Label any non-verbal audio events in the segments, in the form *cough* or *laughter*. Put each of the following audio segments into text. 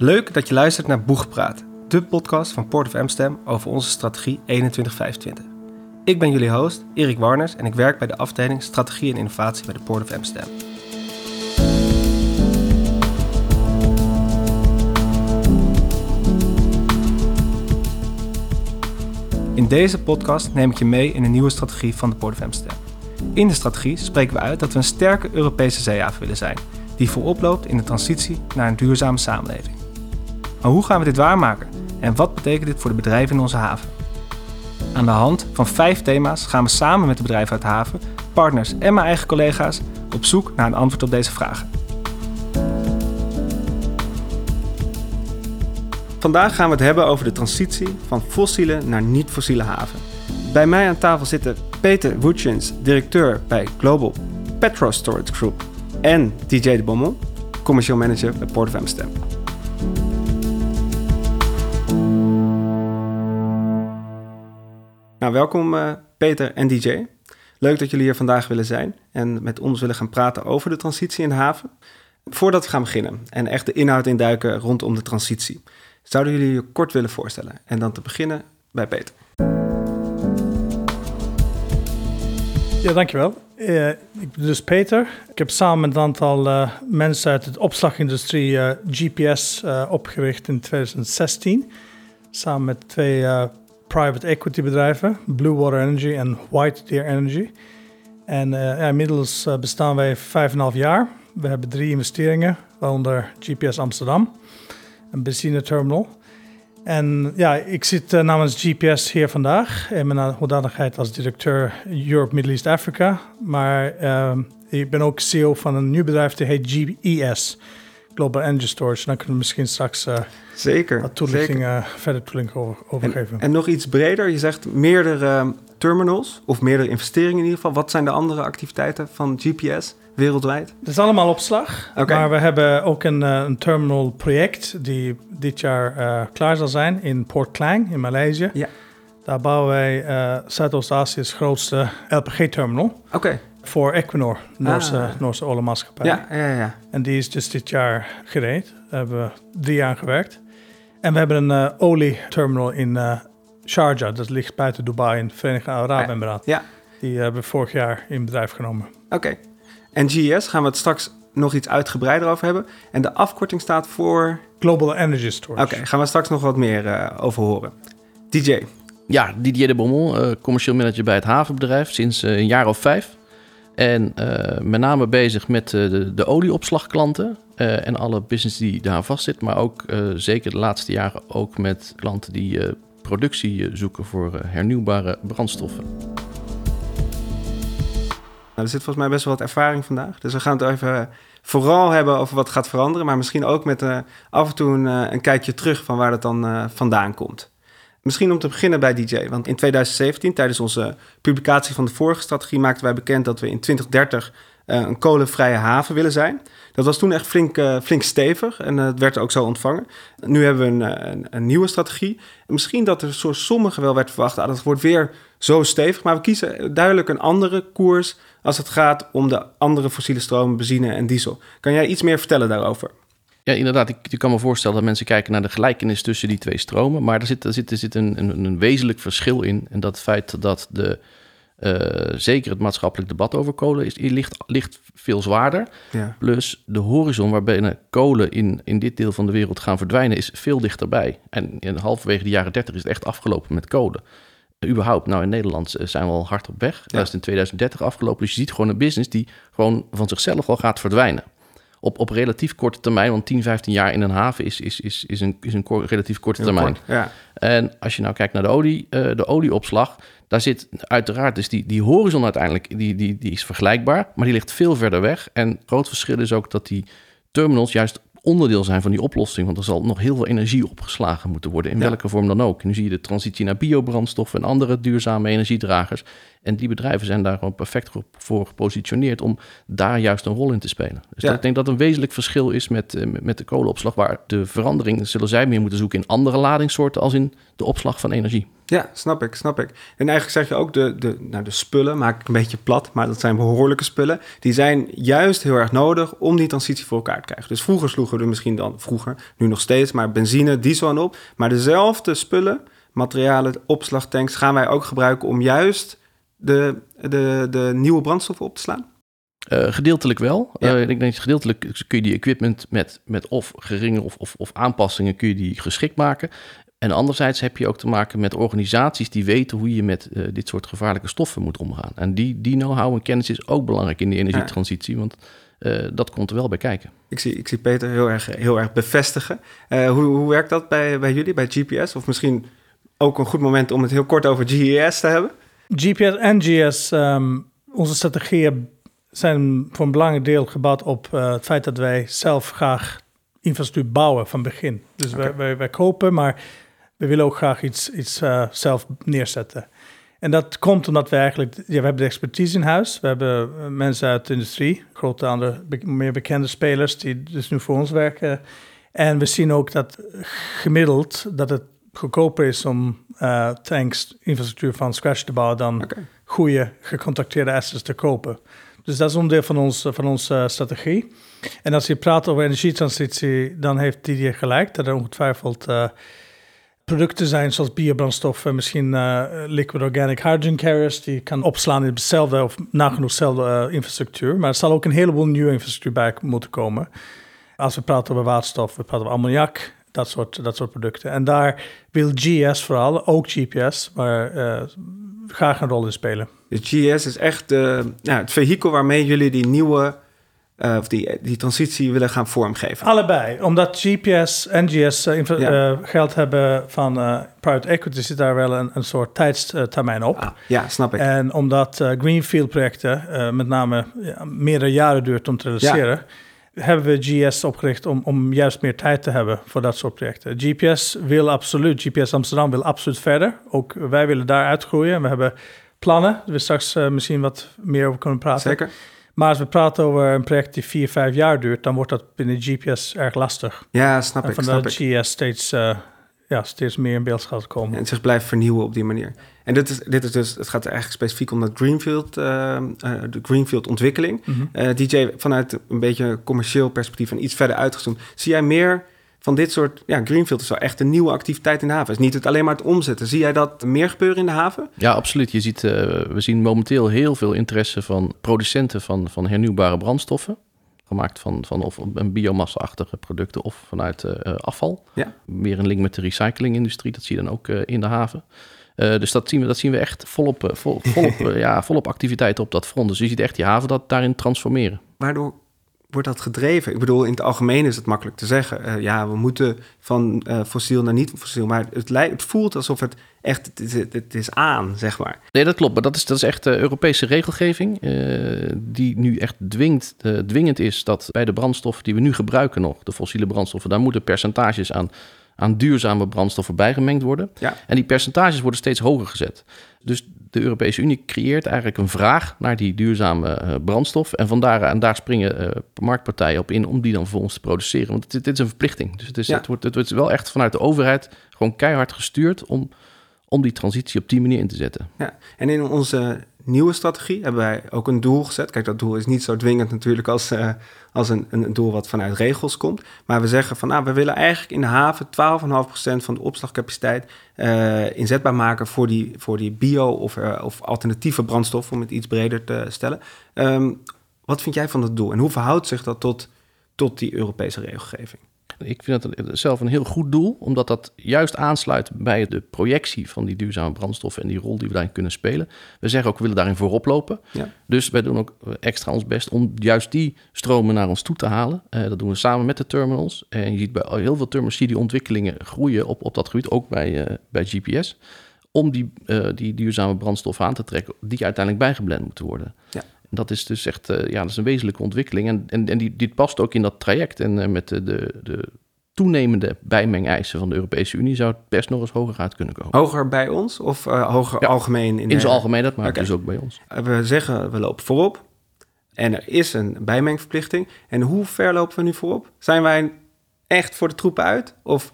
Leuk dat je luistert naar Boegpraat, de podcast van Port of Amsterdam over onze strategie 2125. Ik ben jullie host, Erik Warners, en ik werk bij de afdeling Strategie en Innovatie bij de Port of Amsterdam. In deze podcast neem ik je mee in een nieuwe strategie van de Port of Amsterdam. In de strategie spreken we uit dat we een sterke Europese zeehaven willen zijn, die voorop loopt in de transitie naar een duurzame samenleving. Maar hoe gaan we dit waarmaken en wat betekent dit voor de bedrijven in onze haven? Aan de hand van vijf thema's gaan we samen met de bedrijven uit de haven, partners en mijn eigen collega's op zoek naar een antwoord op deze vragen. Vandaag gaan we het hebben over de transitie van fossiele naar niet-fossiele haven. Bij mij aan tafel zitten Peter Woetjens, directeur bij Global Petro Storage Group, en DJ de Bommel, commercieel manager bij Port of Amsterdam. Nou, welkom uh, Peter en DJ. Leuk dat jullie hier vandaag willen zijn en met ons willen gaan praten over de transitie in de haven. Voordat we gaan beginnen en echt de inhoud induiken rondom de transitie, zouden jullie je kort willen voorstellen? En dan te beginnen bij Peter. Ja, dankjewel. Uh, ik ben dus Peter. Ik heb samen met een aantal uh, mensen uit de opslagindustrie GPS opgericht in 2016. Samen met twee private equity bedrijven, Blue Water Energy en White Deer Energy. En ja, inmiddels bestaan wij vijf en half jaar. We hebben drie investeringen, waaronder GPS Amsterdam, een benzineterminal en ja, ik zit uh, namens GPS hier vandaag in mijn hoedanigheid als directeur Europe, Middle East, Africa. Maar uh, ik ben ook CEO van een nieuw bedrijf die heet GES, Global Energy Storage. Dan kunnen we misschien straks uh, zeker, wat toelichting, verder toelichting over, overgeven. En, en, nog iets breder, je zegt meerdere terminals of meerdere investeringen in ieder geval. Wat zijn de andere activiteiten van GPS? wereldwijd? Het is allemaal opslag. Maar we hebben ook een, uh, een terminal project die dit jaar klaar zal zijn in Port Klang in Maleisië. Ja. Daar bouwen wij Zuidoost-Azië's grootste LPG-terminal. Oké. Voor Equinor, Noorse, ah. Noorse oliemaatschappij. Ja, ja, ja. En die is dus dit jaar gereed. Daar hebben we drie jaar gewerkt. En we hebben een uh, olieterminal in uh, Sharjah. Dat ligt buiten Dubai in het Verenigde Arabische Emiraten. Ja. Die hebben we vorig jaar in bedrijf genomen. Oké. En GES gaan we het straks nog iets uitgebreider over hebben. En de afkorting staat voor... Global Energy Storage. Oké, gaan we straks nog wat meer uh, over horen. DJ. Ja, Didier de Bommel, uh, commercieel manager bij het havenbedrijf sinds uh, een jaar of vijf. En met name bezig met de, de olieopslagklanten en alle business die daar vastzit. Maar ook zeker de laatste jaren ook met klanten die productie zoeken voor hernieuwbare brandstoffen. Nou, er zit volgens mij best wel wat ervaring vandaag. Dus we gaan het even vooral hebben over wat gaat veranderen. Maar misschien ook met af en toe een, een, kijkje terug van waar het dan vandaan komt. Misschien om te beginnen bij DJ. Want in 2017, tijdens onze publicatie van de vorige strategie, maakten wij bekend dat we in 2030 een kolenvrije haven willen zijn. Dat was toen echt flink, flink stevig en het werd ook zo ontvangen. Nu hebben we een, een, nieuwe strategie. misschien dat er voor sommigen wel werd verwacht, ah, dat wordt weer zo stevig. Maar we kiezen duidelijk een andere koers als het gaat om de andere fossiele stromen, benzine en diesel. Kan jij iets meer vertellen daarover? Ja, inderdaad. Ik, ik, kan me voorstellen dat mensen kijken naar de gelijkenis tussen die twee stromen. Maar er zit, er zit, er zit een, een, een wezenlijk verschil in. En dat feit dat de, uh, zeker het maatschappelijk debat over kolen is, ligt, ligt veel zwaarder. Ja. Plus de horizon waarbij kolen in, in dit deel van de wereld gaan verdwijnen, is veel dichterbij. En in halverwege de jaren 30 is het echt afgelopen met kolen überhaupt, nou in Nederland eh, zijn we al hard op weg. Dat is in 2030 afgelopen. Dus je ziet gewoon een business die gewoon van zichzelf al gaat verdwijnen. Op, op relatief korte termijn, want 10, 15 jaar in een haven is, is, is, is een, is een relatief korte termijn. ja. En als je nou kijkt naar de, olie, uh, de olieopslag, daar zit uiteraard, dus die, die horizon uiteindelijk, die, die, die is vergelijkbaar, maar die ligt veel verder weg. En groot verschil is ook dat die terminals juist onderdeel zijn van die oplossing. Want er zal nog heel veel energie opgeslagen moeten worden, in welke vorm dan ook. Nu zie je de transitie naar biobrandstoffen en andere duurzame energiedragers. En die bedrijven zijn daar gewoon perfect voor gepositioneerd om daar juist een rol in te spelen. Dus Ja. dat, ik denk dat een wezenlijk verschil is met, eh, met de kolenopslag, waar de verandering zullen zij meer moeten zoeken in andere ladingsoorten als in de opslag van energie. Ja, snap ik, snap ik. En eigenlijk zeg je ook, de, de, nou, de spullen, maak ik een beetje plat, maar dat zijn behoorlijke spullen. Die zijn juist heel erg nodig om die transitie voor elkaar te krijgen. Dus vroeger sloegen we misschien dan, vroeger, nu nog steeds, maar benzine, diesel aan op. Maar dezelfde spullen, materialen, opslagtanks, gaan wij ook gebruiken om juist de, de, de nieuwe brandstoffen op te slaan. Eh, gedeeltelijk wel. Ja. Eh, ik denk gedeeltelijk kun je die equipment met, met of geringe of, of, of aanpassingen kun je die geschikt maken. En anderzijds heb je ook te maken met organisaties die weten hoe je met eh, dit soort gevaarlijke stoffen moet omgaan. En die, die know-how en kennis is ook belangrijk in de energietransitie, want dat komt er wel bij kijken. Ik zie, ik zie Peter heel erg, heel erg bevestigen. Hoe, hoe werkt dat bij, bij jullie, bij GPS? Of misschien ook een goed moment om het heel kort over GES te hebben? GPS en GS, ehm, onze strategieën zijn voor een belangrijk deel gebouwd op eh, het feit dat wij zelf graag infrastructuur bouwen van begin. Dus wij, Oké. wij, wij kopen, maar we willen ook graag iets, iets eh, zelf neerzetten. En dat komt omdat we eigenlijk, ja, we hebben de expertise in huis. We hebben eh, mensen uit de industrie, grote andere, meer bekende spelers die dus nu voor ons werken. En we zien ook dat gemiddeld dat het goedkoper is om eh, tanks, infrastructuur van scratch te bouwen dan Oké. goede gecontracteerde assets te kopen. Dus dat is onderdeel van, ons, van onze eh, strategie. En als je praat over energietransitie, dan heeft Didier gelijk dat er ongetwijfeld eh, producten zijn zoals biobrandstoffen, misschien liquid organic hydrogen carriers, die kan opslaan in hetzelfde of nagenoeg dezelfde infrastructuur. Maar er zal ook een heleboel nieuwe infrastructuur bij moeten komen. Als we praten over waterstof, we praten over ammoniak, dat soort, dat soort producten. En daar wil GS vooral, ook GPS, maar eh, graag een rol in spelen. Dus GS is echt eh, nou, het vehikel waarmee jullie die nieuwe, eh, of die, die transitie willen gaan vormgeven. Allebei, omdat GPS en GS eh, Ja. geld hebben van private equity, zit daar wel een, een soort tijdstermijn op. Ah, ja, snap ik. En omdat greenfield projecten met name ja, meerdere jaren duurt om te realiseren, hebben we GS opgericht om, om juist meer tijd te hebben voor dat soort projecten. GPS wil absoluut, GPS Amsterdam wil absoluut verder. Ook wij willen daar uitgroeien. We hebben plannen, waar we straks eh, misschien wat meer over kunnen praten. Zeker. Maar als we praten over een project die vier, vijf jaar duurt, dan wordt dat binnen GPS erg lastig. Ja, snap en ik. vandaar Snap dat. GS steeds, eh, ja, steeds meer in beeld gaat komen. En zich blijft vernieuwen op die manier. En dit is, dit is dus, het gaat eigenlijk specifiek om dat Greenfield, eh, eh, de Greenfield ontwikkeling. Mhm. Eh, DJ, vanuit een beetje commercieel perspectief en iets verder uitgezoomd, zie jij meer van dit soort, ja, Greenfield is wel echt een nieuwe activiteit in de haven. Het is niet het alleen maar het omzetten. Zie jij dat meer gebeuren in de haven? Ja, absoluut. Je ziet, eh, we zien momenteel heel veel interesse van producenten van, van hernieuwbare brandstoffen. Gemaakt van, van of een biomassa-achtige producten of vanuit eh, eh, afval. Ja. Meer een link met de recyclingindustrie, dat zie je dan ook eh, in de haven. Dus dat zien, we, dat zien we echt volop, vol, volop, *laughs* ja, volop activiteit op dat front. Dus je ziet echt die haven dat daarin transformeren. Waardoor wordt dat gedreven? Ik bedoel, in het algemeen is het makkelijk te zeggen. Eh, ja, we moeten van eh, fossiel naar niet fossiel. Maar het, het voelt alsof het echt, het is, het is aan, zeg maar. Nee, dat klopt. Maar dat is, dat is echt eh, Europese regelgeving. die nu echt dwingt, dwingend is dat bij de brandstoffen die we nu gebruiken nog, de fossiele brandstoffen, daar moeten percentages aan, aan duurzame brandstoffen bijgemengd worden. Ja. En die percentages worden steeds hoger gezet. Dus de Europese Unie creëert eigenlijk een vraag naar die duurzame eh, brandstof. En vandaar en daar springen eh, marktpartijen op in om die dan voor ons te produceren. Want dit, dit is een verplichting. Dus het, is, Ja. het, wordt, het wordt wel echt vanuit de overheid gewoon keihard gestuurd om, om die transitie op die manier in te zetten. Ja, en in onze nieuwe strategie hebben wij ook een doel gezet. Kijk, dat doel is niet zo dwingend natuurlijk als, eh, als een, een doel wat vanuit regels komt. Maar we zeggen van, nou, we willen eigenlijk in de haven 12,5% van de opslagcapaciteit eh, inzetbaar maken voor die, voor die bio- of, eh, of alternatieve brandstof, om het iets breder te stellen. Ehm, wat vind jij van dat doel en hoe verhoudt zich dat tot, tot die Europese regelgeving? Ik vind het zelf een heel goed doel, omdat dat juist aansluit bij de projectie van die duurzame brandstoffen en die rol die we daarin kunnen spelen. We zeggen ook, we willen daarin voorop lopen. Ja. Dus wij doen ook extra ons best om juist die stromen naar ons toe te halen. Eh, dat doen we samen met de terminals. En je ziet bij heel veel terminals zie die ontwikkelingen groeien op, op dat gebied, ook bij, eh, bij GPS. Om die, eh, die duurzame brandstoffen aan te trekken, die uiteindelijk bijgeblend moeten worden. Ja. Dat is dus echt eh, ja, dat is een wezenlijke ontwikkeling. En, en, en die, dit past ook in dat traject. En eh, met de, de, de toenemende bijmengeisen van de Europese Unie zou het best nog eens hoger uit kunnen komen. Hoger bij ons of uh, hoger Ja, algemeen? In, In zijn algemeenheid, maar Oké. dus ook bij ons. We zeggen we lopen voorop en er is een bijmengverplichting. En hoe ver lopen we nu voorop? Zijn wij echt voor de troepen uit of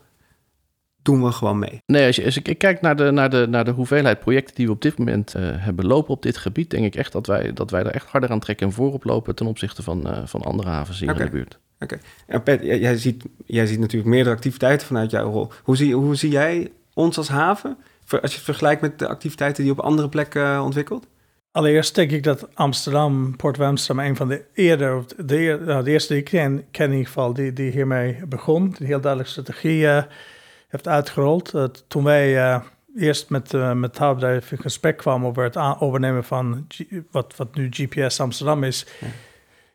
doen we gewoon mee? Nee, als, je, als ik kijk naar de, naar, de, naar de hoeveelheid projecten die we op dit moment eh, hebben lopen op dit gebied, denk ik echt dat wij, dat wij er echt harder aan trekken en voorop lopen ten opzichte van, eh, van andere havens hier Oké. in de buurt. En Pet, jij, jij ziet, jij ziet natuurlijk meerdere activiteiten vanuit jouw rol. Hoe zie, hoe zie jij ons als haven? Als je het vergelijkt met de activiteiten die je op andere plekken eh, ontwikkelt? Allereerst denk ik dat Amsterdam, Port Amsterdam, een van de eerder, de, nou, de eerste die ik ken, ken in ieder geval, die, die hiermee begon, die een heel duidelijke strategie eh, heeft uitgerold. Eh, toen wij eh, eerst met, eh met in gesprek kwamen over het overnemen van G- wat, wat nu GPS Amsterdam is. Ja.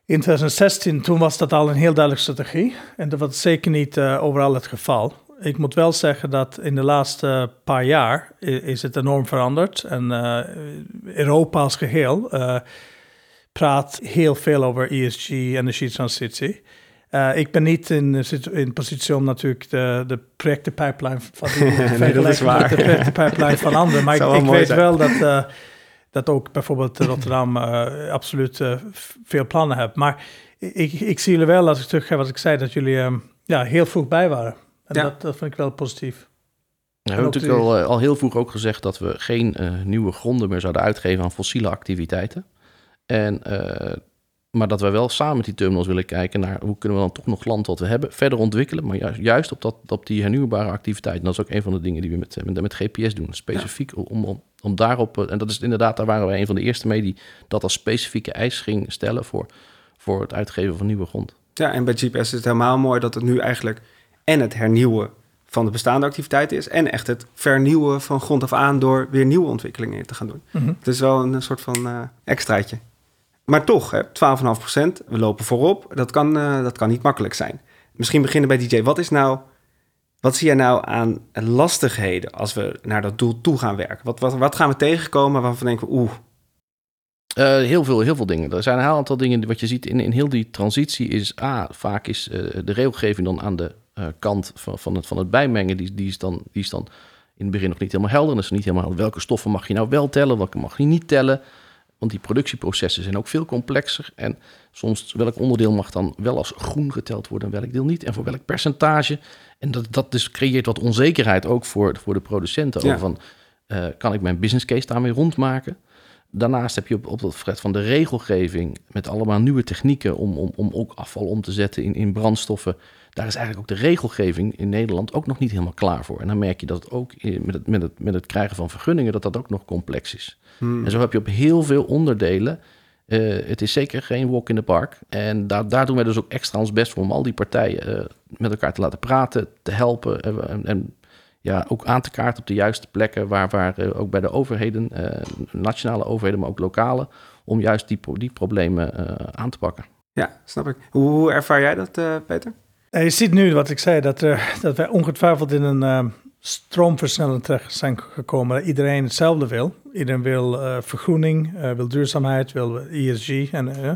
In 2016, toen was dat al een heel duidelijke strategie. En dat was zeker niet overal het geval. Ik moet wel zeggen dat in de laatste paar jaar is het enorm veranderd. En eh, Europa als geheel eh, praat heel veel over ESG, energietransitie. Eh, ik ben niet in, de situ- in positie om natuurlijk de, de projectenpipeline van *laughs* die dat is waar. met de projectenpipeline van anderen. Maar *laughs* ik, weet zijn. wel dat, eh, dat ook bijvoorbeeld Rotterdam eh, absoluut eh, veel plannen heeft. Maar ik, ik zie jullie wel, als ik terug ga wat ik zei, dat jullie eh, ja, heel vroeg bij waren. En Ja. dat, dat vind ik wel positief. We En hebben natuurlijk al, eh, al heel vroeg ook gezegd dat we geen eh, nieuwe gronden meer zouden uitgeven aan fossiele activiteiten. En, eh, maar dat wij wel samen met die terminals willen kijken naar hoe kunnen we dan toch nog land wat we hebben verder ontwikkelen. Maar juist, juist op, dat, op die hernieuwbare activiteiten. Dat is ook een van de dingen die we met, met, met GPS doen. Specifiek om, om, om daarop, eh, en dat is inderdaad, daar waren wij een van de eerste mee die dat als specifieke eis ging stellen voor, voor het uitgeven van nieuwe grond. Ja, en bij GPS is het helemaal mooi dat het nu eigenlijk en het hernieuwen van de bestaande activiteiten is... en echt het vernieuwen van grond af aan door weer nieuwe ontwikkelingen te gaan doen. Mhm. Het is wel een soort van eh, extraatje. Maar toch, hè, 12,5 procent, we lopen voorop. Dat kan, eh, dat kan niet makkelijk zijn. Misschien beginnen bij DJ. Wat is nou... Wat zie jij nou aan lastigheden als we naar dat doel toe gaan werken? Wat, wat, wat gaan we tegenkomen waarvan denken we... Oeh, Eh, heel, veel, heel veel dingen. Er zijn een aantal dingen. Wat je ziet in, in heel die transitie is... A, vaak is eh, de regelgeving dan aan de kant van, van, het, van het bijmengen... Die, die, is dan, die is dan in het begin nog niet helemaal helder. Dan is niet helemaal helder welke stoffen mag je nou wel tellen... welke mag je niet tellen. Want die productieprocessen zijn ook veel complexer. En soms welk onderdeel mag dan wel als groen geteld worden... en welk deel niet. En voor welk percentage. En dat, dat dus creëert wat onzekerheid ook voor, voor de producenten. Ja. Over van, eh, kan ik mijn business case daarmee rondmaken? Daarnaast heb je op, op het fret van de regelgeving met allemaal nieuwe technieken om, om, om ook afval om te zetten in, in brandstoffen. Daar is eigenlijk ook de regelgeving in Nederland ook nog niet helemaal klaar voor. En dan merk je dat het ook met het, met het, met het krijgen van vergunningen, dat dat ook nog complex is. hmm, En zo heb je op heel veel onderdelen. eh, het is zeker geen walk in the park. En daar, daar doen wij dus ook extra ons best voor om al die partijen eh, met elkaar te laten praten, te helpen. en, en ja, ook aan te kaarten op de juiste plekken, waar, waar eh, ook bij de overheden, nationale overheden, maar ook lokale, om juist die, die problemen aan te pakken. ja, snap ik. Hoe, hoe ervaar jij dat, Peter? Eh, je ziet nu wat ik zei, dat, er, dat wij ongetwijfeld in een eh, stroomversnelling terecht zijn gekomen. Dat iedereen hetzelfde wil. Iedereen wil eh, vergroening, eh, wil duurzaamheid, wil ESG. En, eh,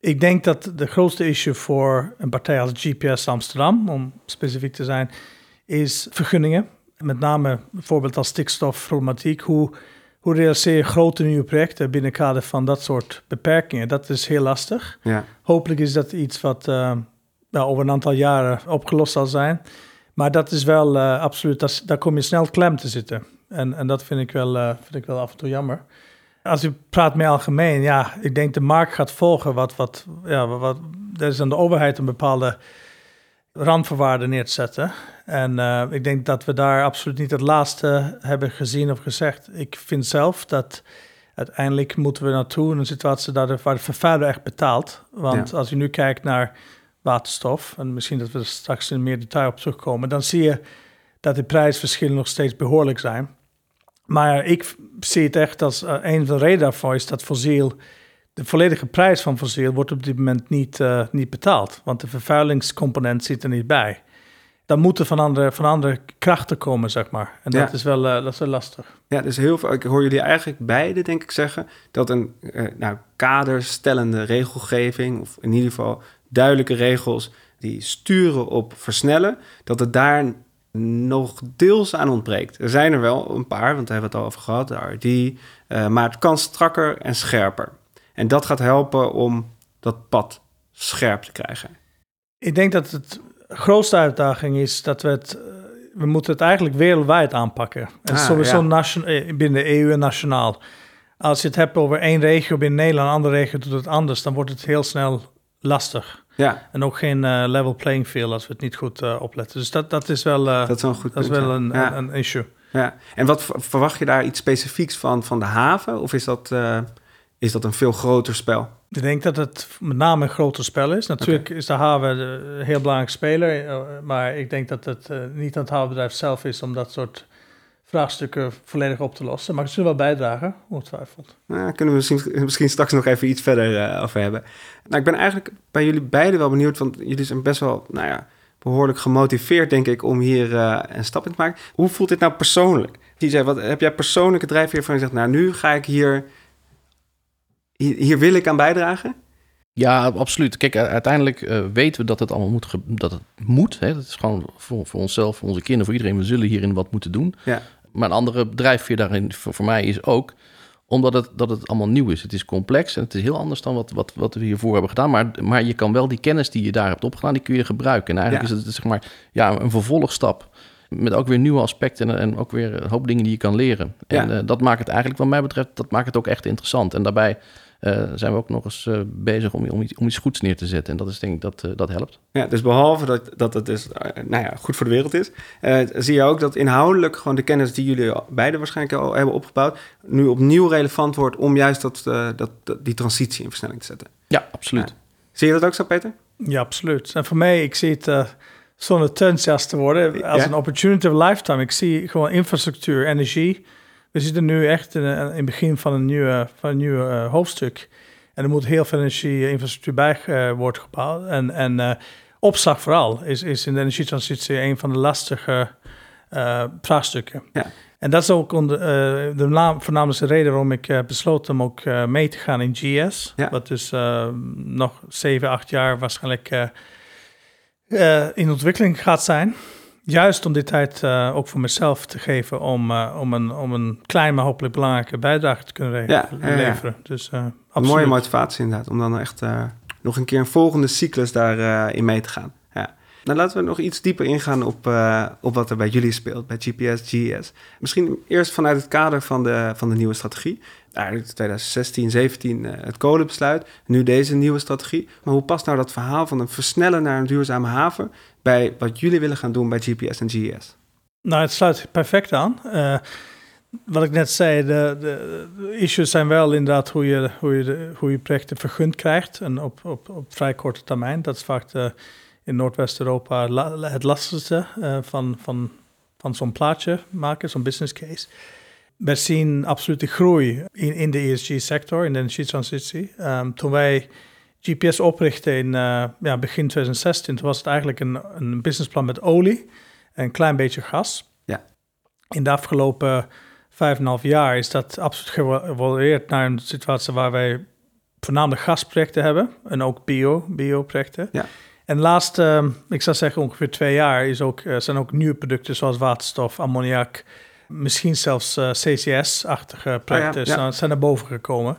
ik denk dat de grootste issue voor een partij als GPS Amsterdam, om specifiek te zijn, is vergunningen. Met name bijvoorbeeld als stikstofproblematiek. Hoe, hoe realiseer je grote nieuwe projecten binnen het kader van dat soort beperkingen? Dat is heel lastig. Ja, Hopelijk is dat iets wat eh, nou, over een aantal jaren opgelost zal zijn. Maar dat is wel eh, absoluut, dat daar kom je snel klem te zitten. En, en dat vind ik, wel, eh, vind ik wel af en toe jammer. Als u praat meer algemeen, ja, ik denk de markt gaat volgen. Wat, wat, ja, wat, er is aan de overheid een bepaalde randvoorwaarden neer te zetten. En eh, ik denk dat we daar absoluut niet het laatste hebben gezien of gezegd. Ik vind zelf dat uiteindelijk moeten we naartoe in een situatie dat de, waar de vervuiler echt betaalt. Want Ja. als je nu kijkt naar waterstof, en misschien dat we er straks in meer detail op terugkomen, dan zie je dat de prijsverschillen nog steeds behoorlijk zijn. Maar ik zie het echt als eh, een van de redenen daarvoor is dat fossiel, de volledige prijs van fossiel wordt op dit moment niet, eh, niet betaald. Want de vervuilingscomponent zit er niet bij. Dan moeten van andere, van andere krachten komen, zeg maar. En Ja. dat, is wel, eh, dat is wel lastig. Ja, dus heel veel. Ik hoor jullie eigenlijk beide, denk ik, zeggen dat een nou, kaderstellende regelgeving, of in ieder geval duidelijke regels, die sturen op versnellen, dat het daar nog deels aan ontbreekt. Er zijn er wel een paar, want daar hebben we het al over gehad, de RD, uh, maar het kan strakker en scherper. En dat gaat helpen om dat pad scherp te krijgen. Ik denk dat het grootste uitdaging is dat we het, eh, we moeten het eigenlijk wereldwijd aanpakken. En ah, sowieso ja. Eh, binnen de EU en nationaal. Als je het hebt over één regio binnen Nederland, een andere regio doet het anders, dan wordt het heel snel lastig. Ja. En ook geen uh, level playing field als we het niet goed uh, opletten. Dus dat, dat is wel, uh, dat is, een, goed dat is wel een, ja. een, een, issue. Ja. En wat verwacht je daar iets specifieks van, van de haven? Of is dat, is dat een veel groter spel? Ik denk dat het met name een groter spel is. Natuurlijk is de haven een heel belangrijk speler. Maar ik denk dat het niet aan het havenbedrijf zelf is om dat soort vraagstukken volledig op te lossen. Maar het zullen wel bijdragen, ongetwijfeld. Nou, kunnen we misschien, misschien straks nog even iets verder uh, over hebben. Nou, ik ben eigenlijk bij jullie beiden wel benieuwd, want jullie zijn best wel, nou ja, behoorlijk gemotiveerd, denk ik, om hier uh, een stap in te maken. Hoe voelt dit nou persoonlijk? Die wat heb jij persoonlijke drijfveer van je zegt, nou, nu ga ik hier, hier, hier wil ik aan bijdragen? Ja, absoluut. Kijk, uiteindelijk uh, weten we dat het allemaal moet. Dat het moet. Hè? Dat is gewoon voor, voor onszelf, voor onze kinderen, voor iedereen. We zullen hierin wat moeten doen. Ja. Maar een andere drijfveer daarin voor, voor mij is ook omdat het, dat het allemaal nieuw is. Het is complex en het is heel anders dan wat, wat, wat we hiervoor hebben gedaan. Maar, maar je kan wel die kennis die je daar hebt opgedaan, die kun je gebruiken. En eigenlijk is het zeg maar ja, een vervolgstap. Met ook weer nieuwe aspecten en, ook weer een hoop dingen die je kan leren. En uh, dat maakt het eigenlijk, wat mij betreft, dat maakt het ook echt interessant. En daarbij zijn we ook nog eens uh, bezig om, om, iets, om iets goeds neer te zetten. En dat is denk ik dat uh, dat helpt. Ja, dus behalve dat, dat het dus, nou ja, goed voor de wereld is, zie je ook dat inhoudelijk gewoon de kennis die jullie beide waarschijnlijk al hebben opgebouwd, nu opnieuw relevant wordt om juist dat, dat, die transitie in versnelling te zetten. Ja, absoluut. Zie je dat ook zo, Peter? Ja, absoluut. En voor mij, ik zie het zonder te enthousiast te worden, als een opportunity of lifetime. Ik zie gewoon infrastructuur, energie we zitten nu echt in, het begin van een nieuwe, van een nieuw uh, hoofdstuk. En er moet heel veel energie-infrastructuur bij uh, worden gebouwd. En, en uh, opslag vooral is, is in de energietransitie een van de lastige vraagstukken. Ja. En dat is ook onder, de naam, voornamelijke reden waarom ik besloot om ook mee te gaan in GS. Ja. Wat dus nog 7, 8 jaar waarschijnlijk in ontwikkeling gaat zijn juist om die tijd uh, ook voor mezelf te geven om, uh, om, een, om een klein maar hopelijk belangrijke bijdrage te kunnen ja, leveren. Ja. Dus, uh, een mooie motivatie inderdaad, om dan echt nog een keer een volgende cyclus daarin in mee te gaan. Ja. Nou, laten we nog iets dieper ingaan op, op wat er bij jullie speelt, bij GPS, GS. Misschien eerst vanuit het kader van de, van de nieuwe strategie. Eigenlijk 2016, 17 het kolenbesluit, nu deze nieuwe strategie. Maar hoe past nou dat verhaal van een versnellen naar een duurzame haven bij wat jullie willen gaan doen bij GPS en GES? Nou, het sluit perfect aan. Uh, wat ik net zei, de, de, issues zijn wel inderdaad hoe je, hoe je, hoe je projecten vergund krijgt en op, op, op vrij korte termijn. Dat is vaak in Noordwest-Europa het lastigste uh, van, van, van zo'n plaatje maken, zo'n business case. We zien absolute groei in, in de ESG-sector, in de energietransitie. Um, toen wij GPS oprichten in uh, ja, begin 2016, toen was het eigenlijk een, een businessplan met olie en een klein beetje gas. Ja. In de afgelopen vijf en half jaar is dat absoluut geëvolueerd naar een situatie waar wij voornamelijk gasprojecten hebben en ook bio, bio-projecten. Ja. En de laatste, ik zou zeggen ongeveer twee jaar, is ook, uh, zijn ook nieuwe producten zoals waterstof, ammoniak, misschien zelfs CCS-achtige projecten oh ja, ja. zijn naar boven gekomen.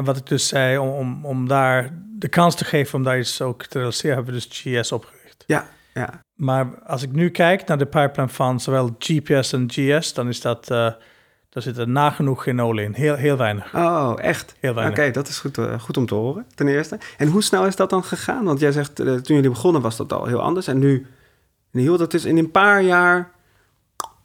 En wat ik dus zei, om, om, om daar de kans te geven om daar iets ook te realiseren, hebben we dus GS opgericht. Ja, ja. Maar als ik nu kijk naar de pipeline van zowel GPS en GS, dan is dat, uh, daar zit er nagenoeg geen olie in. Heel, heel weinig. Oh, echt? Heel weinig. Oké, dat is goed, uh, goed om te horen, ten eerste. En hoe snel is dat dan gegaan? Want jij zegt, uh, toen jullie begonnen was dat al heel anders. En nu, hield dat dus in een paar jaar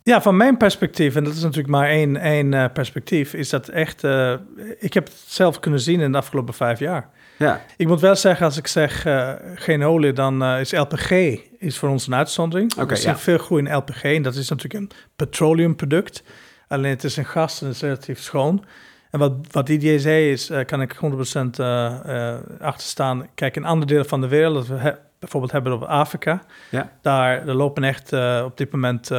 ja, van mijn perspectief, en dat is natuurlijk maar één, één uh, perspectief, is dat echt. Uh, ik heb het zelf kunnen zien in de afgelopen vijf jaar. Ja. Ik moet wel zeggen, als ik zeg uh, geen olie, dan is LPG is voor ons een uitzondering. Okay, We zien ja. veel groei in LPG en dat is natuurlijk een petroleumproduct. Alleen het is een gas en het is relatief schoon. En wat, wat Didier zei is, kan ik 100% achter staan. Kijk, in andere delen van de wereld, we bijvoorbeeld hebben op Afrika, ja. daar, daar lopen echt op dit moment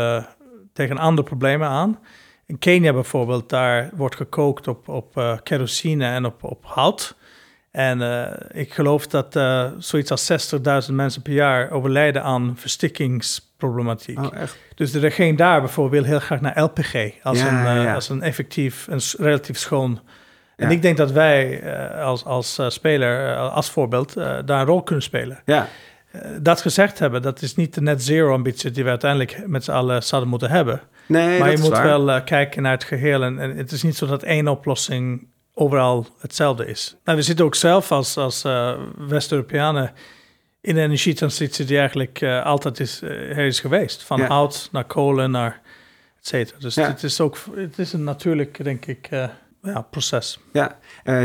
tegen andere problemen aan. In Kenia bijvoorbeeld, daar wordt gekookt op, op uh, kerosine en op, op hout. En uh, ik geloof dat uh, zoiets als 60.000 mensen per jaar overlijden aan verstikkingsproblematiek. Oh, echt? Dus de regering daar bijvoorbeeld wil heel graag naar LPG als, Ja, een, ja. als een effectief en relatief schoon. En Ja. ik denk dat wij als, als speler, als voorbeeld, daar een rol kunnen spelen. Ja, Eh, dat gezegd hebben, dat is niet de net zero ambitie die we uiteindelijk met z'n allen zouden moeten hebben. nee, maar dat je is moet waar. wel eh, kijken naar het geheel. En, en het is niet zo dat één oplossing overal hetzelfde is. Nou, we zitten ook zelf als, als eh, West-Europeanen in een energietransitie die eigenlijk eh, altijd is, eh, er is geweest. Van Ja. hout naar kolen naar et cetera. Dus Ja. het is ook het is een natuurlijk, denk ik, eh, ja, proces. Ja,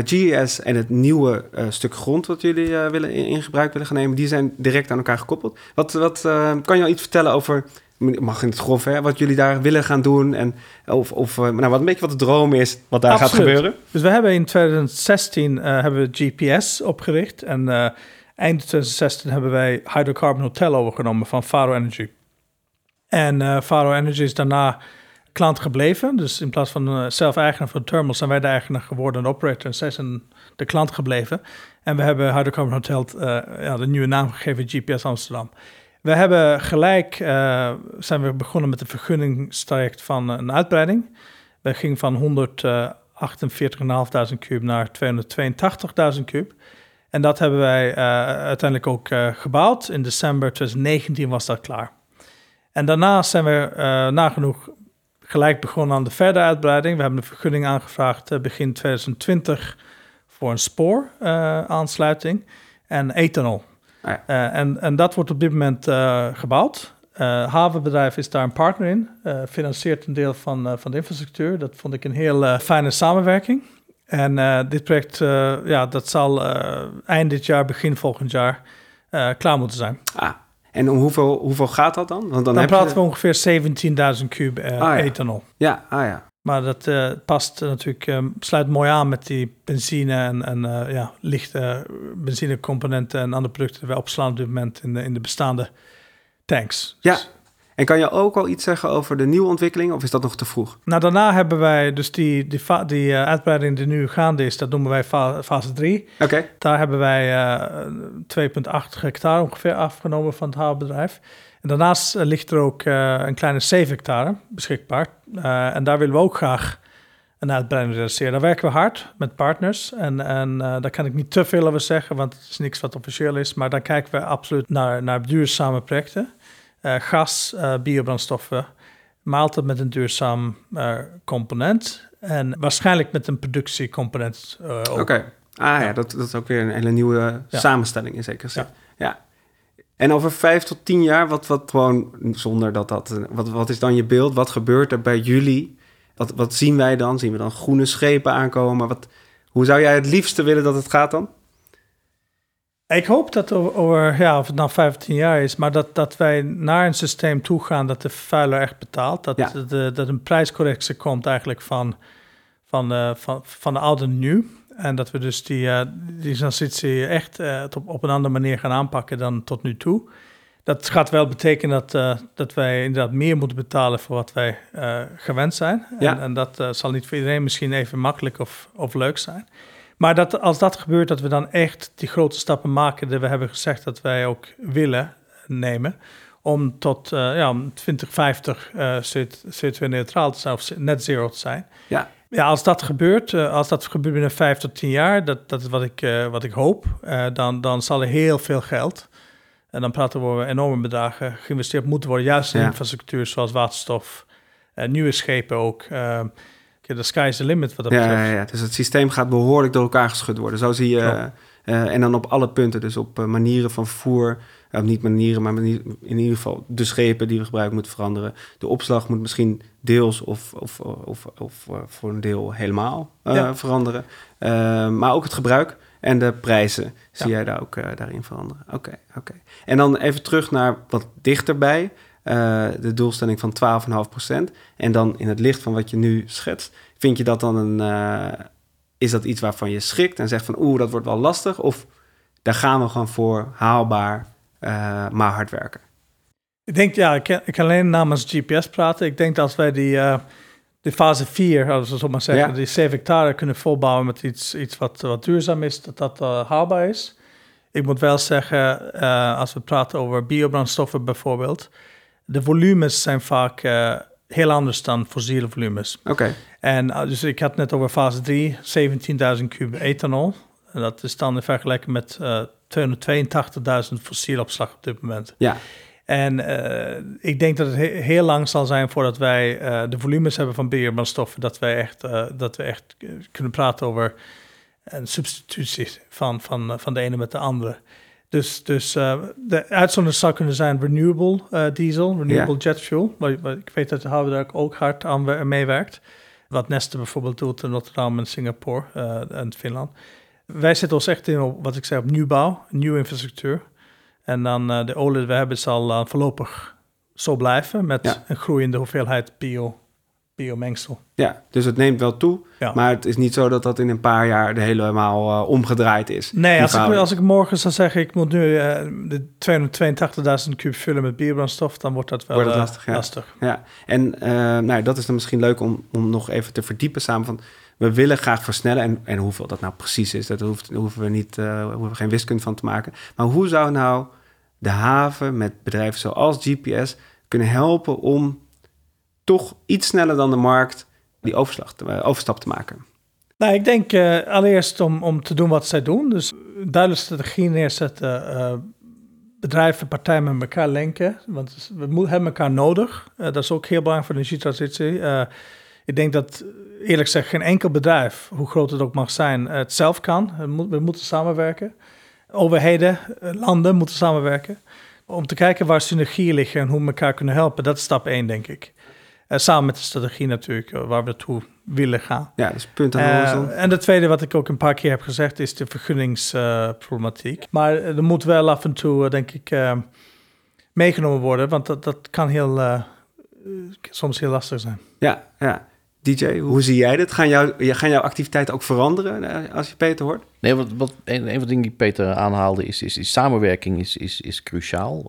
GES en het nieuwe eh, stuk grond wat jullie eh, willen in, in gebruik willen gaan nemen, die zijn direct aan elkaar gekoppeld. Wat, wat kan je al iets vertellen over, mag in het grof, hè, wat jullie daar willen gaan doen en of, of nou, wat een beetje wat de droom is, wat daar gaat gebeuren? Dus we hebben in 2016 eh, hebben we GPS opgericht. En eind 2016 hebben wij Hydrocarbon Hotel overgenomen van Faro Energy. En Faro Energy is daarna klant gebleven. Dus in plaats van eh, zelf eigenaar van de zijn wij de eigenaar geworden en operator. En zij zijn de klant gebleven. En we hebben Hydrocarbon Hotel eh, ja, de nieuwe naam gegeven, GPS Amsterdam. We hebben gelijk, eh, zijn we begonnen met een vergunningstraject van een uitbreiding. We gingen van 148.500 kub naar 282.000 kub. En dat hebben wij uiteindelijk ook gebouwd. In december 2019 was dat klaar. En daarna zijn we eh, nagenoeg gelijk begonnen aan de verdere uitbreiding. We hebben een vergunning aangevraagd eh, begin 2020 voor een spooraansluiting en ethanol. Ah ja. Eh, en, en dat wordt op dit moment eh, gebouwd. Eh havenbedrijf is daar een partner in, eh, financiert een deel van, eh, van de infrastructuur. Dat vond ik een heel eh, fijne samenwerking. En eh, dit project, eh, ja, dat zal eh, eind dit jaar, begin volgend jaar eh, klaar moeten zijn. Ah, en om hoeveel, hoeveel gaat dat dan? Want dan, Dan, heb praten je, we ongeveer 17.000 kub eh, Ah, ja. ethanol. Ja, ah ja. Maar dat eh, past natuurlijk, eh, sluit mooi aan met die benzine en, en eh, ja, lichte benzinecomponenten en andere producten die wij opslaan op dit moment in de, in de bestaande tanks. Ja. Dus- En kan je ook al iets zeggen over de nieuwe ontwikkelingen of is dat nog te vroeg? nou, daarna hebben wij dus die, die, eh, uitbreiding die nu gaande is, dat noemen wij fa- fase 3. Oké, Daar hebben wij eh 2,8 hectare ongeveer afgenomen van het havenbedrijf. En daarnaast eh, ligt er ook een kleine 7 hectare beschikbaar. En daar willen we ook graag een uitbreiding realiseren. Daar werken we hard met partners. En, en daar kan ik niet te veel over zeggen, want het is niks wat officieel is. Maar daar kijken we absoluut naar, naar duurzame projecten. Eh, gas, eh, biobrandstoffen, maar altijd met een duurzaam eh, component. En waarschijnlijk met een productiecomponent ook. oké. Ah ja, dat, dat is ook weer een hele nieuwe Ja. samenstelling in zekere zin. Ja. En over vijf tot tien jaar, wat, wat gewoon, zonder dat dat, wat, wat is dan je beeld? Wat gebeurt er bij jullie? Wat, wat zien wij dan? Zien we dan groene schepen aankomen? Wat, hoe zou jij het liefste willen dat het gaat dan? Ik hoop dat over, over, ja, of het nou 15 jaar is, maar dat, dat wij naar een systeem toe gaan dat de vuiler echt betaalt. Dat, Ja. de, dat een prijscorrectie komt eigenlijk van, van, de, van, van de oude nu. En dat we dus die, eh, die transitie echt eh, op, op een andere manier gaan aanpakken dan tot nu toe. Dat gaat wel betekenen dat, eh, dat wij inderdaad meer moeten betalen voor wat wij eh, gewend zijn. En, Ja. en dat eh, zal niet voor iedereen misschien even makkelijk of, of leuk zijn. Maar dat, als dat gebeurt, dat we dan echt die grote stappen maken die we hebben gezegd dat wij ook willen nemen. Om tot eh, ja, om 2050 eh, CO2-neutraal te zijn of net zero te zijn. Ja. Ja, als dat gebeurt, eh, als dat gebeurt binnen vijf tot tien jaar, dat, dat is wat ik, eh, wat ik hoop, dan, dan zal er heel veel geld, en dan praten we over enorme bedragen, geïnvesteerd moeten worden, juist in Ja. infrastructuur zoals waterstof, eh, nieuwe schepen ook. De sky is the limit wat dat Ja, betreft. ja, ja, dus het systeem gaat behoorlijk door elkaar geschud worden. Zo zie je, eh, en dan op alle punten, dus op eh, manieren van vervoer, eh, niet manieren, maar manier- in ieder geval de schepen die we gebruiken moeten veranderen. De opslag moet misschien deels of, of, of, of voor een deel helemaal Ja. veranderen. Maar ook het gebruik en de prijzen zie jij daar ook daarin veranderen. Oké, oké. En dan even terug naar wat dichterbij. Eh, de doelstelling van 12,5%. En dan in het licht van wat je nu schetst, vind je dat dan een. eh, is dat iets waarvan je schrikt en zegt van oeh, dat wordt wel lastig? Of daar gaan we gewoon voor haalbaar, eh, maar hard werken? Ik denk, ja, ik kan, ik kan alleen namens GPS praten. Ik denk dat als wij die, de fase 4, als we zo maar zeggen, Ja. die 7 hectare kunnen volbouwen met iets, iets wat, wat duurzaam is, dat dat haalbaar is. Ik moet wel zeggen, als we praten over biobrandstoffen bijvoorbeeld, de volumes zijn vaak eh, heel anders dan fossiele volumes. Oké, En uh, dus ik had net over fase 3, 17.000 kub ethanol. En dat is dan in vergelijking met eh 282.000 fossiele opslag op dit moment. ja. En eh, ik denk dat het he- heel lang zal zijn voordat wij eh, de volumes hebben van biobrandstoffen, dat wij echt, eh, dat we echt eh, kunnen praten over een substitutie van, van, eh, van de ene met de andere. Dus, dus eh, de uitzondering zou kunnen zijn renewable eh, diesel, renewable jet fuel. Maar, maar ik weet dat Houwer ook hard aan we- meewerkt. Wat Neste bijvoorbeeld doet in Rotterdam en Singapore eh, en Finland. Wij zetten ons echt in op wat ik zei op nieuwbouw, nieuwe infrastructuur. En dan de olie die we hebben zal voorlopig zo blijven met Ja. een groeiende hoeveelheid bio, biomengsel. ja, dus het neemt wel toe. Ja. Maar het is niet zo dat dat in een paar jaar de helemaal eh, omgedraaid is. Nee, als ik, als ik morgen zou zeggen, ik moet nu eh, de 282.000 kub vullen met biobrandstof, dan wordt dat wel Wordt eh, lastig, ja. lastig. Ja, en nou, dat is dan misschien leuk om, om nog even te verdiepen samen van... we willen graag versnellen en, en hoeveel dat nou precies is... dat hoeft, hoeven we, niet, daar hoeven we geen wiskunde van te maken. Maar hoe zou nou de haven met bedrijven zoals GPS kunnen helpen... om iets sneller dan de markt die overslag eh, overstap te maken? Nou, ik denk eh, allereerst om, om te doen wat zij doen. Dus duidelijke strategie neerzetten, eh, bedrijven, partijen met elkaar linken. Want we hebben elkaar nodig. Dat is ook heel belangrijk voor de energietransitie. Ik denk dat, eerlijk gezegd, geen enkel bedrijf, hoe groot het ook mag zijn, het zelf kan. We, moet- we moeten samenwerken. Overheden, landen moeten samenwerken. Om te kijken waar synergieën liggen en hoe we elkaar kunnen helpen. Dat is stap één, denk ik. Eh, samen met de strategie natuurlijk, eh, waar we naartoe willen gaan. Ja, dus punt aan de Eh, horizon. en de tweede, wat ik ook een paar keer heb gezegd, is de vergunningsproblematiek. maar er moet wel af en toe, denk ik, meegenomen worden, want dat, dat kan heel, soms heel lastig zijn. Ja, ja. DJ, hoe zie jij dit? Gaan, jou, gaan jouw activiteiten ook veranderen eh, als je Peter hoort? Nee, wat, wat, een, een van de dingen die Peter aanhaalde is, is, samenwerking is, is, is cruciaal.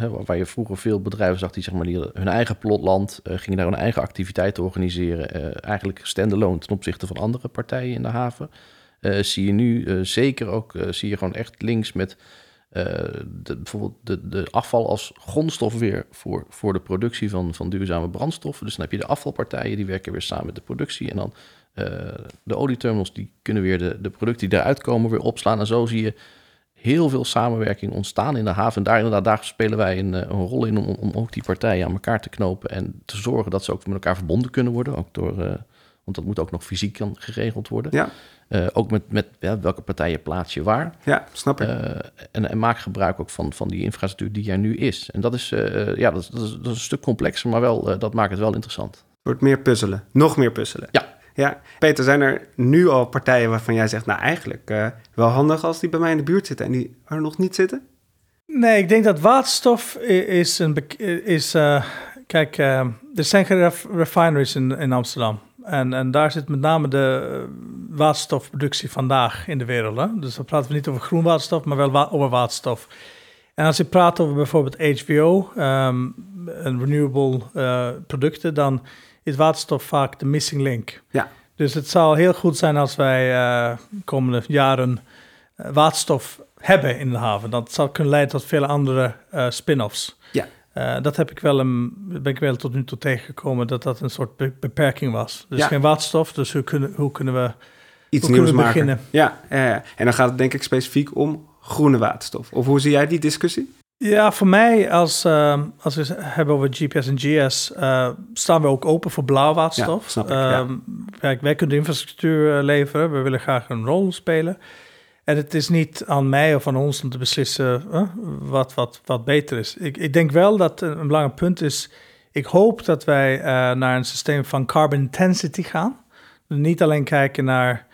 Eh, waar- je vroeger veel bedrijven zag die, zeg maar, die hun eigen plotland, eh, gingen daar hun eigen activiteiten organiseren. eigenlijk standalone ten opzichte van andere partijen in de haven. Zie je nu zeker ook, zie je gewoon echt links met de, bijvoorbeeld de, de afval als grondstof weer voor, voor de productie van, van duurzame brandstoffen. Dus dan heb je de afvalpartijen, die werken weer samen met de productie. En dan eh, de olieterminals, die kunnen weer de, de producten die daaruit komen weer opslaan. En zo zie je heel veel samenwerking ontstaan in de haven. En daar, inderdaad, daar spelen wij een, eh, een rol in om, om ook die partijen aan elkaar te knopen. En te zorgen dat ze ook met elkaar verbonden kunnen worden. Ook door, eh, want dat moet ook nog fysiek geregeld worden. Ja, Eh, ook met, met ja, welke partijen plaats je waar. ja snap ik. Eh, en, en maak gebruik ook van, van die infrastructuur die er nu is. En dat is, eh, ja, dat is, dat, is, dat is een stuk complexer, maar wel, eh, dat maakt het wel interessant. wordt meer puzzelen. Nog meer puzzelen. Ja. Ja. Peter, zijn er nu al partijen waarvan jij zegt... nou, eigenlijk eh, wel handig als die bij mij in de buurt zitten... en die er nog niet zitten? Nee, ik denk dat waterstof is een. bek- Is, eh, kijk, er zijn refineries in, in Amsterdam. En, en daar zit met name de eh, waterstofproductie vandaag in de wereld. Hè? Dus dan praten we niet over groen waterstof, maar wel wa- over waterstof. En als je praat over bijvoorbeeld HVO, ehm en renewable eh, producten, dan is waterstof vaak de missing link. Ja. Dus het zou heel goed zijn als wij eh komende jaren waterstof hebben in de haven. Dat zou kunnen leiden tot vele andere spin-offs. Ja. Eh, dat heb ik wel een, ben ik wel tot nu toe tegengekomen, dat dat een soort be- beperking was. Dus Ja. geen waterstof, dus hoe kunnen, hoe kunnen we... Iets Hoe nieuws kunnen we maken. beginnen? Ja. En dan gaat het denk ik specifiek om groene waterstof. Of hoe zie jij die discussie? Ja, voor mij, als, eh, als we het hebben over GPS en GS, eh, staan we ook open voor blauw waterstof. Ja, snap ik, ja. Ehm, kijk, wij kunnen de infrastructuur leveren, we willen graag een rol spelen. En het is niet aan mij of aan ons om te beslissen wat, wat, wat beter is. Ik, ik denk wel dat een, belangrijk punt is, ik hoop dat wij eh, naar een systeem van carbon intensity gaan. Niet alleen kijken naar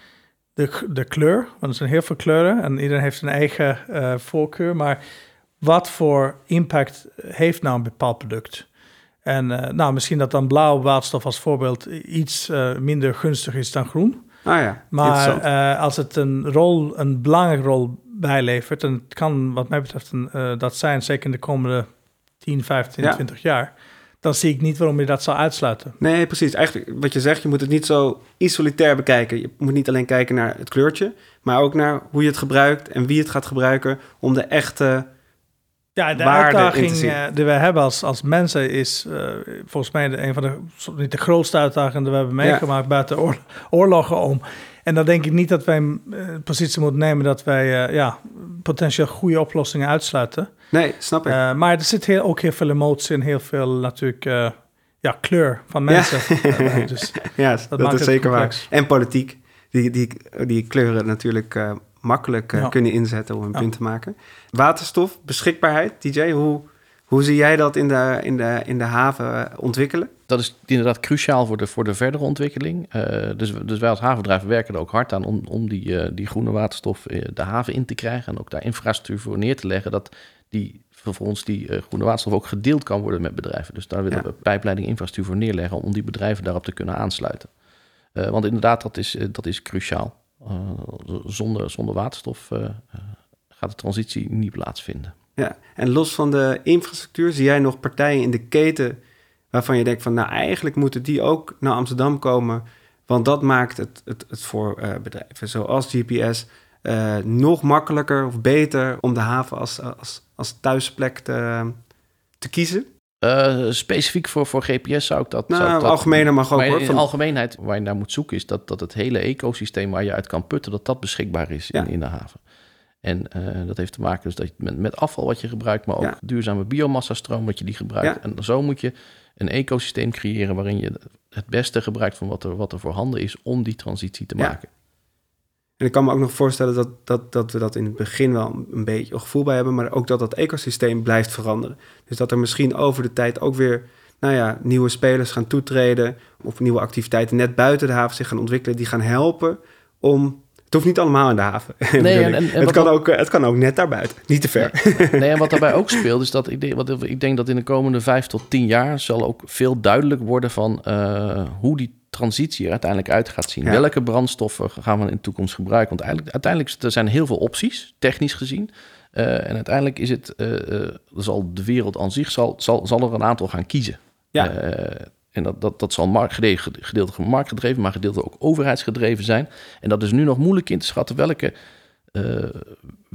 de, de kleur, want er zijn heel veel kleuren en iedereen heeft een eigen eh, voorkeur, maar wat voor impact heeft nou een bepaald product? En eh, nou, misschien dat dan blauw waterstof als voorbeeld iets minder gunstig is dan groen. Ah ja, Maar eh, als het een rol, een belangrijke rol bijlevert, en het kan wat mij betreft een, eh, dat zijn, zeker in de komende 10, 15, Ja. 20 jaar, dan zie ik niet waarom je dat zou uitsluiten. Nee, precies. Eigenlijk wat je zegt, je moet het niet zo isolitair bekijken. Je moet niet alleen kijken naar het kleurtje, maar ook naar hoe je het gebruikt en wie het gaat gebruiken om de echte Ja, de waarde uitdaging eh, die we hebben als, als mensen is eh, volgens mij de, een van de, niet de grootste uitdagingen die we hebben Ja. meegemaakt buiten oor- oorlogen om. En dan denk ik niet dat wij een eh, positie moeten nemen dat wij ja, potentieel goede oplossingen uitsluiten. Nee, snap ik. Maar er zit heel, ook heel veel emotie en heel veel natuurlijk ja, kleur van mensen. *laughs* Dus ja, dat, maakt is het zeker complex. waar. En politiek, die, die, die kleuren natuurlijk makkelijk eh, Ja. kunnen inzetten om een Ja. punt te maken. Waterstof, beschikbaarheid, DJ, hoe, hoe zie jij dat in de, in de, in de haven eh, ontwikkelen? Dat is inderdaad cruciaal voor de, voor de verdere ontwikkeling. Eh, dus, dus wij als havenbedrijf werken er ook hard aan om, om die, eh, die groene waterstof eh, de haven in te krijgen. En ook daar infrastructuur voor neer te leggen. Dat die vervolgens die eh, groene waterstof ook gedeeld kan worden met bedrijven. Dus daar willen Ja. we pijpleiding infrastructuur voor neerleggen om die bedrijven daarop te kunnen aansluiten. Eh, want inderdaad, dat is, dat is cruciaal. Eh, zonder, zonder waterstof eh, eh, gaat de transitie niet plaatsvinden. Ja, en los van de infrastructuur, zie jij nog partijen in de keten waarvan je denkt van, nou eigenlijk moeten die ook naar Amsterdam komen, want dat maakt het, het, het voor bedrijven zoals GPS nog makkelijker of beter om de haven als, als, als thuisplek te, te kiezen. Eh, specifiek voor, voor GPS zou ik dat... Nou, zou ik dat algemener mag ook, maar in, hoor, in van- algemeenheid, waar je naar moet zoeken, is dat, dat het hele ecosysteem waar je uit kan putten, dat dat beschikbaar is in, Ja. in de haven. En eh, dat heeft te maken dus dat je met, met afval wat je gebruikt, maar ook Ja. duurzame biomassa-stroom wat je die gebruikt. Ja. En zo moet je een ecosysteem creëren waarin je het beste gebruikt van wat er, wat er voorhanden is om die transitie te maken. En ik kan me ook nog voorstellen dat, dat, dat we dat in het begin wel een beetje een gevoel bij hebben, maar ook dat dat ecosysteem blijft veranderen. Dus dat er misschien over de tijd ook weer nou ja, nieuwe spelers gaan toetreden of nieuwe activiteiten net buiten de haven zich gaan ontwikkelen die gaan helpen om... Het hoeft niet allemaal in de haven. *laughs* bedoel en- ik. en- en het, kan ook- ook, eh, het kan ook net daarbuiten, niet te ver. *laughs* Nee, en wat daarbij ook speelt, is dat ik denk, wat, ik denk dat in de komende vijf tot tien jaar zal ook veel duidelijk worden van eh, hoe die transitie er uiteindelijk uit gaat zien. Ja. Welke brandstoffen gaan we in de toekomst gebruiken? Want uiteindelijk, uiteindelijk er zijn heel veel opties, technisch gezien. Eh, en uiteindelijk is het, eh, eh, zal de wereld aan zich zal, zal, zal er een aantal gaan kiezen. Ja. En dat, dat, dat zal markt, gedeeltelijk marktgedreven, maar gedeeltelijk ook overheidsgedreven zijn. En dat is nu nog moeilijk in te schatten welke,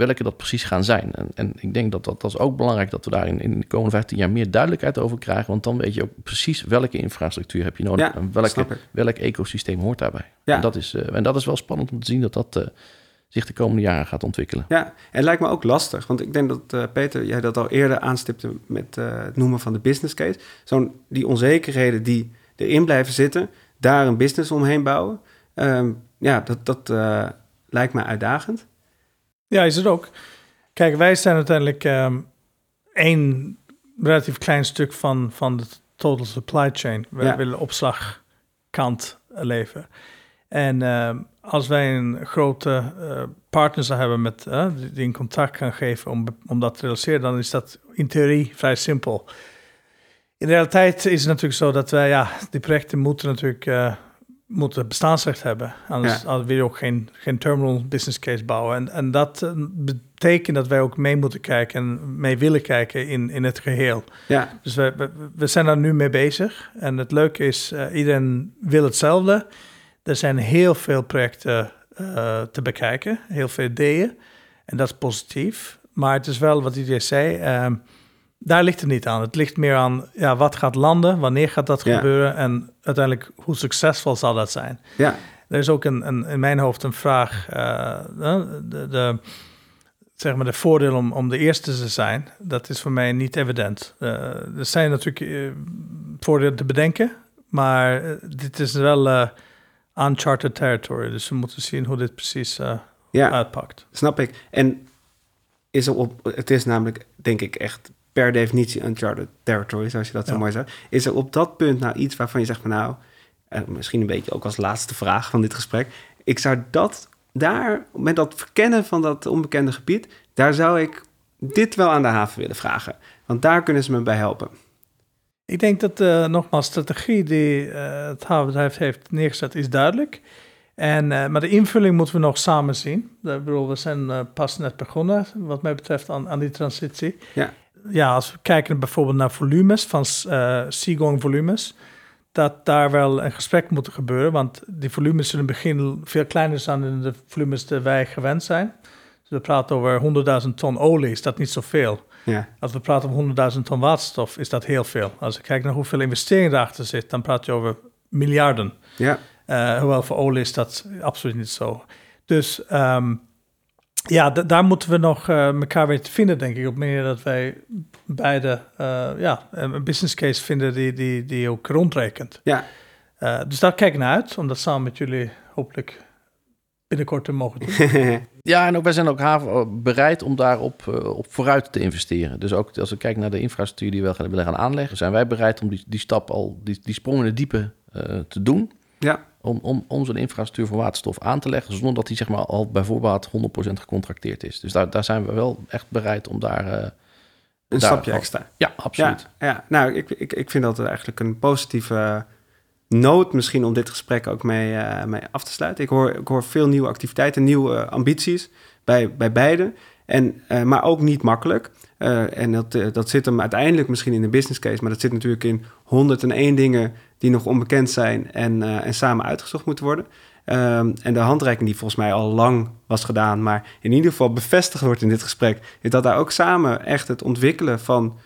welke dat precies gaan zijn. En, en ik denk dat, dat dat is ook belangrijk dat we daar in, in de komende 15 jaar meer duidelijkheid over krijgen. Want dan weet je ook precies welke infrastructuur heb je nodig Ja, en welke, welk ecosysteem hoort daarbij. Ja. En, dat is, eh, en dat is wel spannend om te zien dat dat eh, zich de komende jaren gaat ontwikkelen. Ja, en het lijkt me ook lastig. Want ik denk dat, eh, Peter, jij dat al eerder aanstipte met het noemen van de business case. Zo'n die onzekerheden die erin blijven zitten, daar een business omheen bouwen. Ehm, ja, dat, dat lijkt me uitdagend. Ja, is het ook. Kijk, wij zijn uiteindelijk ehm één relatief klein stuk van, van de total supply chain. Wij Ja. willen opslagkant leveren. En ehm, als wij een grote eh, partner zou hebben met, eh, die, een contract kan geven om, om dat te realiseren, dan is dat in theorie vrij simpel. In de realiteit is het natuurlijk zo dat wij, ja, die projecten moeten natuurlijk eh, moeten bestaansrecht hebben. Anders, Ja. wil je ook geen, geen terminal business case bouwen. En, en dat eh, betekent dat wij ook mee moeten kijken en mee willen kijken in, in het geheel. Ja, Dus we, we, we zijn daar nu mee bezig. En het leuke is, eh, iedereen wil hetzelfde. Er zijn heel veel projecten eh, te bekijken, heel veel ideeën. En dat is positief. Maar het is wel wat iedereen zei, ehm, daar ligt het niet aan. Het ligt meer aan ja, wat gaat landen, wanneer gaat dat Ja. gebeuren en uiteindelijk hoe succesvol zal dat zijn. ja, Er is ook een, een, in mijn hoofd een vraag. eh, de, de, zeg maar de voordeel om, om de eerste te zijn, dat is voor mij niet evident. Eh, er zijn natuurlijk eh, voordelen te bedenken, maar dit is wel uncharted territory. Dus we moeten zien hoe dit precies ja. uitpakt. Snap ik. En is op, het is namelijk, denk ik, echt per definitie uncharted territory, zoals je dat zo Ja. mooi zegt. Is er op dat punt nou iets waarvan je zegt van nou, en misschien een beetje ook als laatste vraag van dit gesprek, ik zou dat daar, met dat verkennen van dat onbekende gebied, daar zou ik dit wel aan de haven willen vragen. Want daar kunnen ze me bij helpen. Ik denk dat uh, nogmaals strategie die uh, het havenbedrijf heeft neergezet is duidelijk. En, uh, maar de invulling moeten we nog samen zien. Ik bedoel, we zijn pas net begonnen, wat mij betreft, aan, aan die transitie. Ja. Ja, als we kijken bijvoorbeeld naar volumes van uh, seagoing volumes, dat daar wel een gesprek moet gebeuren, want die volumes zullen in het begin veel kleiner zijn dan de volumes die wij gewend zijn. Dus we praten over 100.000 ton olie, is dat niet zoveel. Ja. Als we praten over 100.000 ton waterstof, is dat heel veel. Als je kijkt naar hoeveel investering erachter zit, dan praat je over miljarden. Ja. Uh, hoewel voor olie is dat absoluut niet zo. Dus um, ja, daar moeten we nog uh, elkaar weer te vinden, denk ik. Op manier dat wij beide uh, ja, een business case vinden die, die, die ook rondrekent. Ja. Uh, dus daar kijk ik naar uit, om dat samen met jullie hopelijk binnenkort te mogen doen. *laughs* ja, en ook, wij zijn ook haven bereid om daarop op vooruit te investeren. Dus ook als we kijken naar de infrastructuur die we willen gaan aanleggen, zijn wij bereid om die, die stap al, die, die sprong in de diepe te doen. Ja om, om, om zo'n infrastructuur voor waterstof aan te leggen, zonder dat die zeg maar, al bijvoorbeeld 100% gecontracteerd is. Dus daar, daar zijn we wel echt bereid om daar... Uh, een stapje extra. Ja, absoluut. Ja, ja. nou, ik, ik, ik vind dat eigenlijk een positieve noot misschien om dit gesprek ook mee, uh, mee af te sluiten. Ik hoor, ik hoor veel nieuwe activiteiten, nieuwe ambities bij, bij beide. En, uh, maar ook niet makkelijk. Uh, en dat, dat zit hem uiteindelijk misschien in de business case, maar dat zit natuurlijk in 101 dingen die nog onbekend zijn en, uh, en samen uitgezocht moeten worden. Um, en de handreiking die volgens mij al lang was gedaan, maar in ieder geval bevestigd wordt in dit gesprek, is dat daar ook samen echt het ontwikkelen van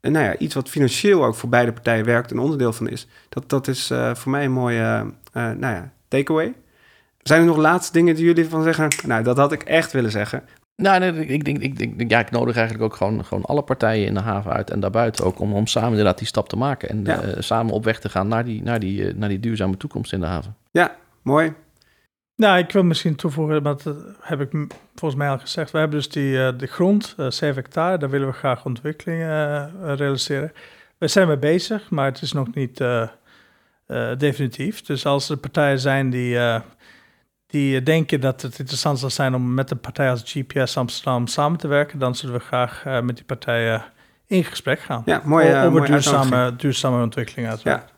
nou ja, iets wat financieel ook voor beide partijen werkt en onderdeel van is. Dat, dat is voor mij een mooie nou ja, takeaway. Zijn er nog laatste dingen die jullie van zeggen? Nou, dat had ik echt willen zeggen. Nou, nee, ik, denk, ik, denk, ja, ik nodig eigenlijk ook gewoon, gewoon alle partijen in de haven uit en daarbuiten ook om, om samen inderdaad die stap te maken en ja. uh, samen op weg te gaan naar die, naar, die, uh, naar die duurzame toekomst in de haven. Ja, mooi. Nou, ik wil misschien toevoegen, maar dat heb ik volgens mij al gezegd. We hebben dus die, uh, de grond, 7 hectare, daar willen we graag ontwikkelingen realiseren. We zijn mee bezig, maar het is nog niet definitief. Dus als er partijen zijn die die denken dat het interessant zal zijn om met een partij als GPS Amsterdam samen te werken, dan zullen we graag uh, met die partijen in gesprek gaan. Ja, mooi. Uh, over duurzame, duurzame ontwikkeling uiteraard. Ja.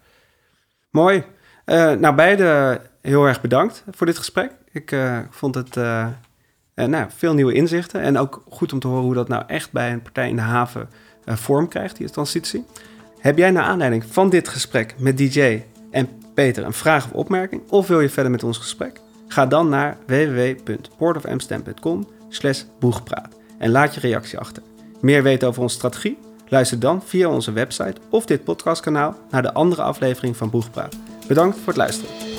Mooi. Uh, nou, beide heel erg bedankt voor dit gesprek. Ik vond het nou, veel nieuwe inzichten en ook goed om te horen hoe dat nou echt bij een partij in de haven vorm krijgt, die transitie. Heb jij naar aanleiding van dit gesprek met DJ en Peter een vraag of opmerking? Of wil je verder met ons gesprek? Ga dan naar www.portofamsterdam.com slash boegpraat en laat je reactie achter. Meer weten over onze strategie? Luister dan via onze website of dit podcastkanaal naar de andere aflevering van Boegpraat. Bedankt voor het luisteren.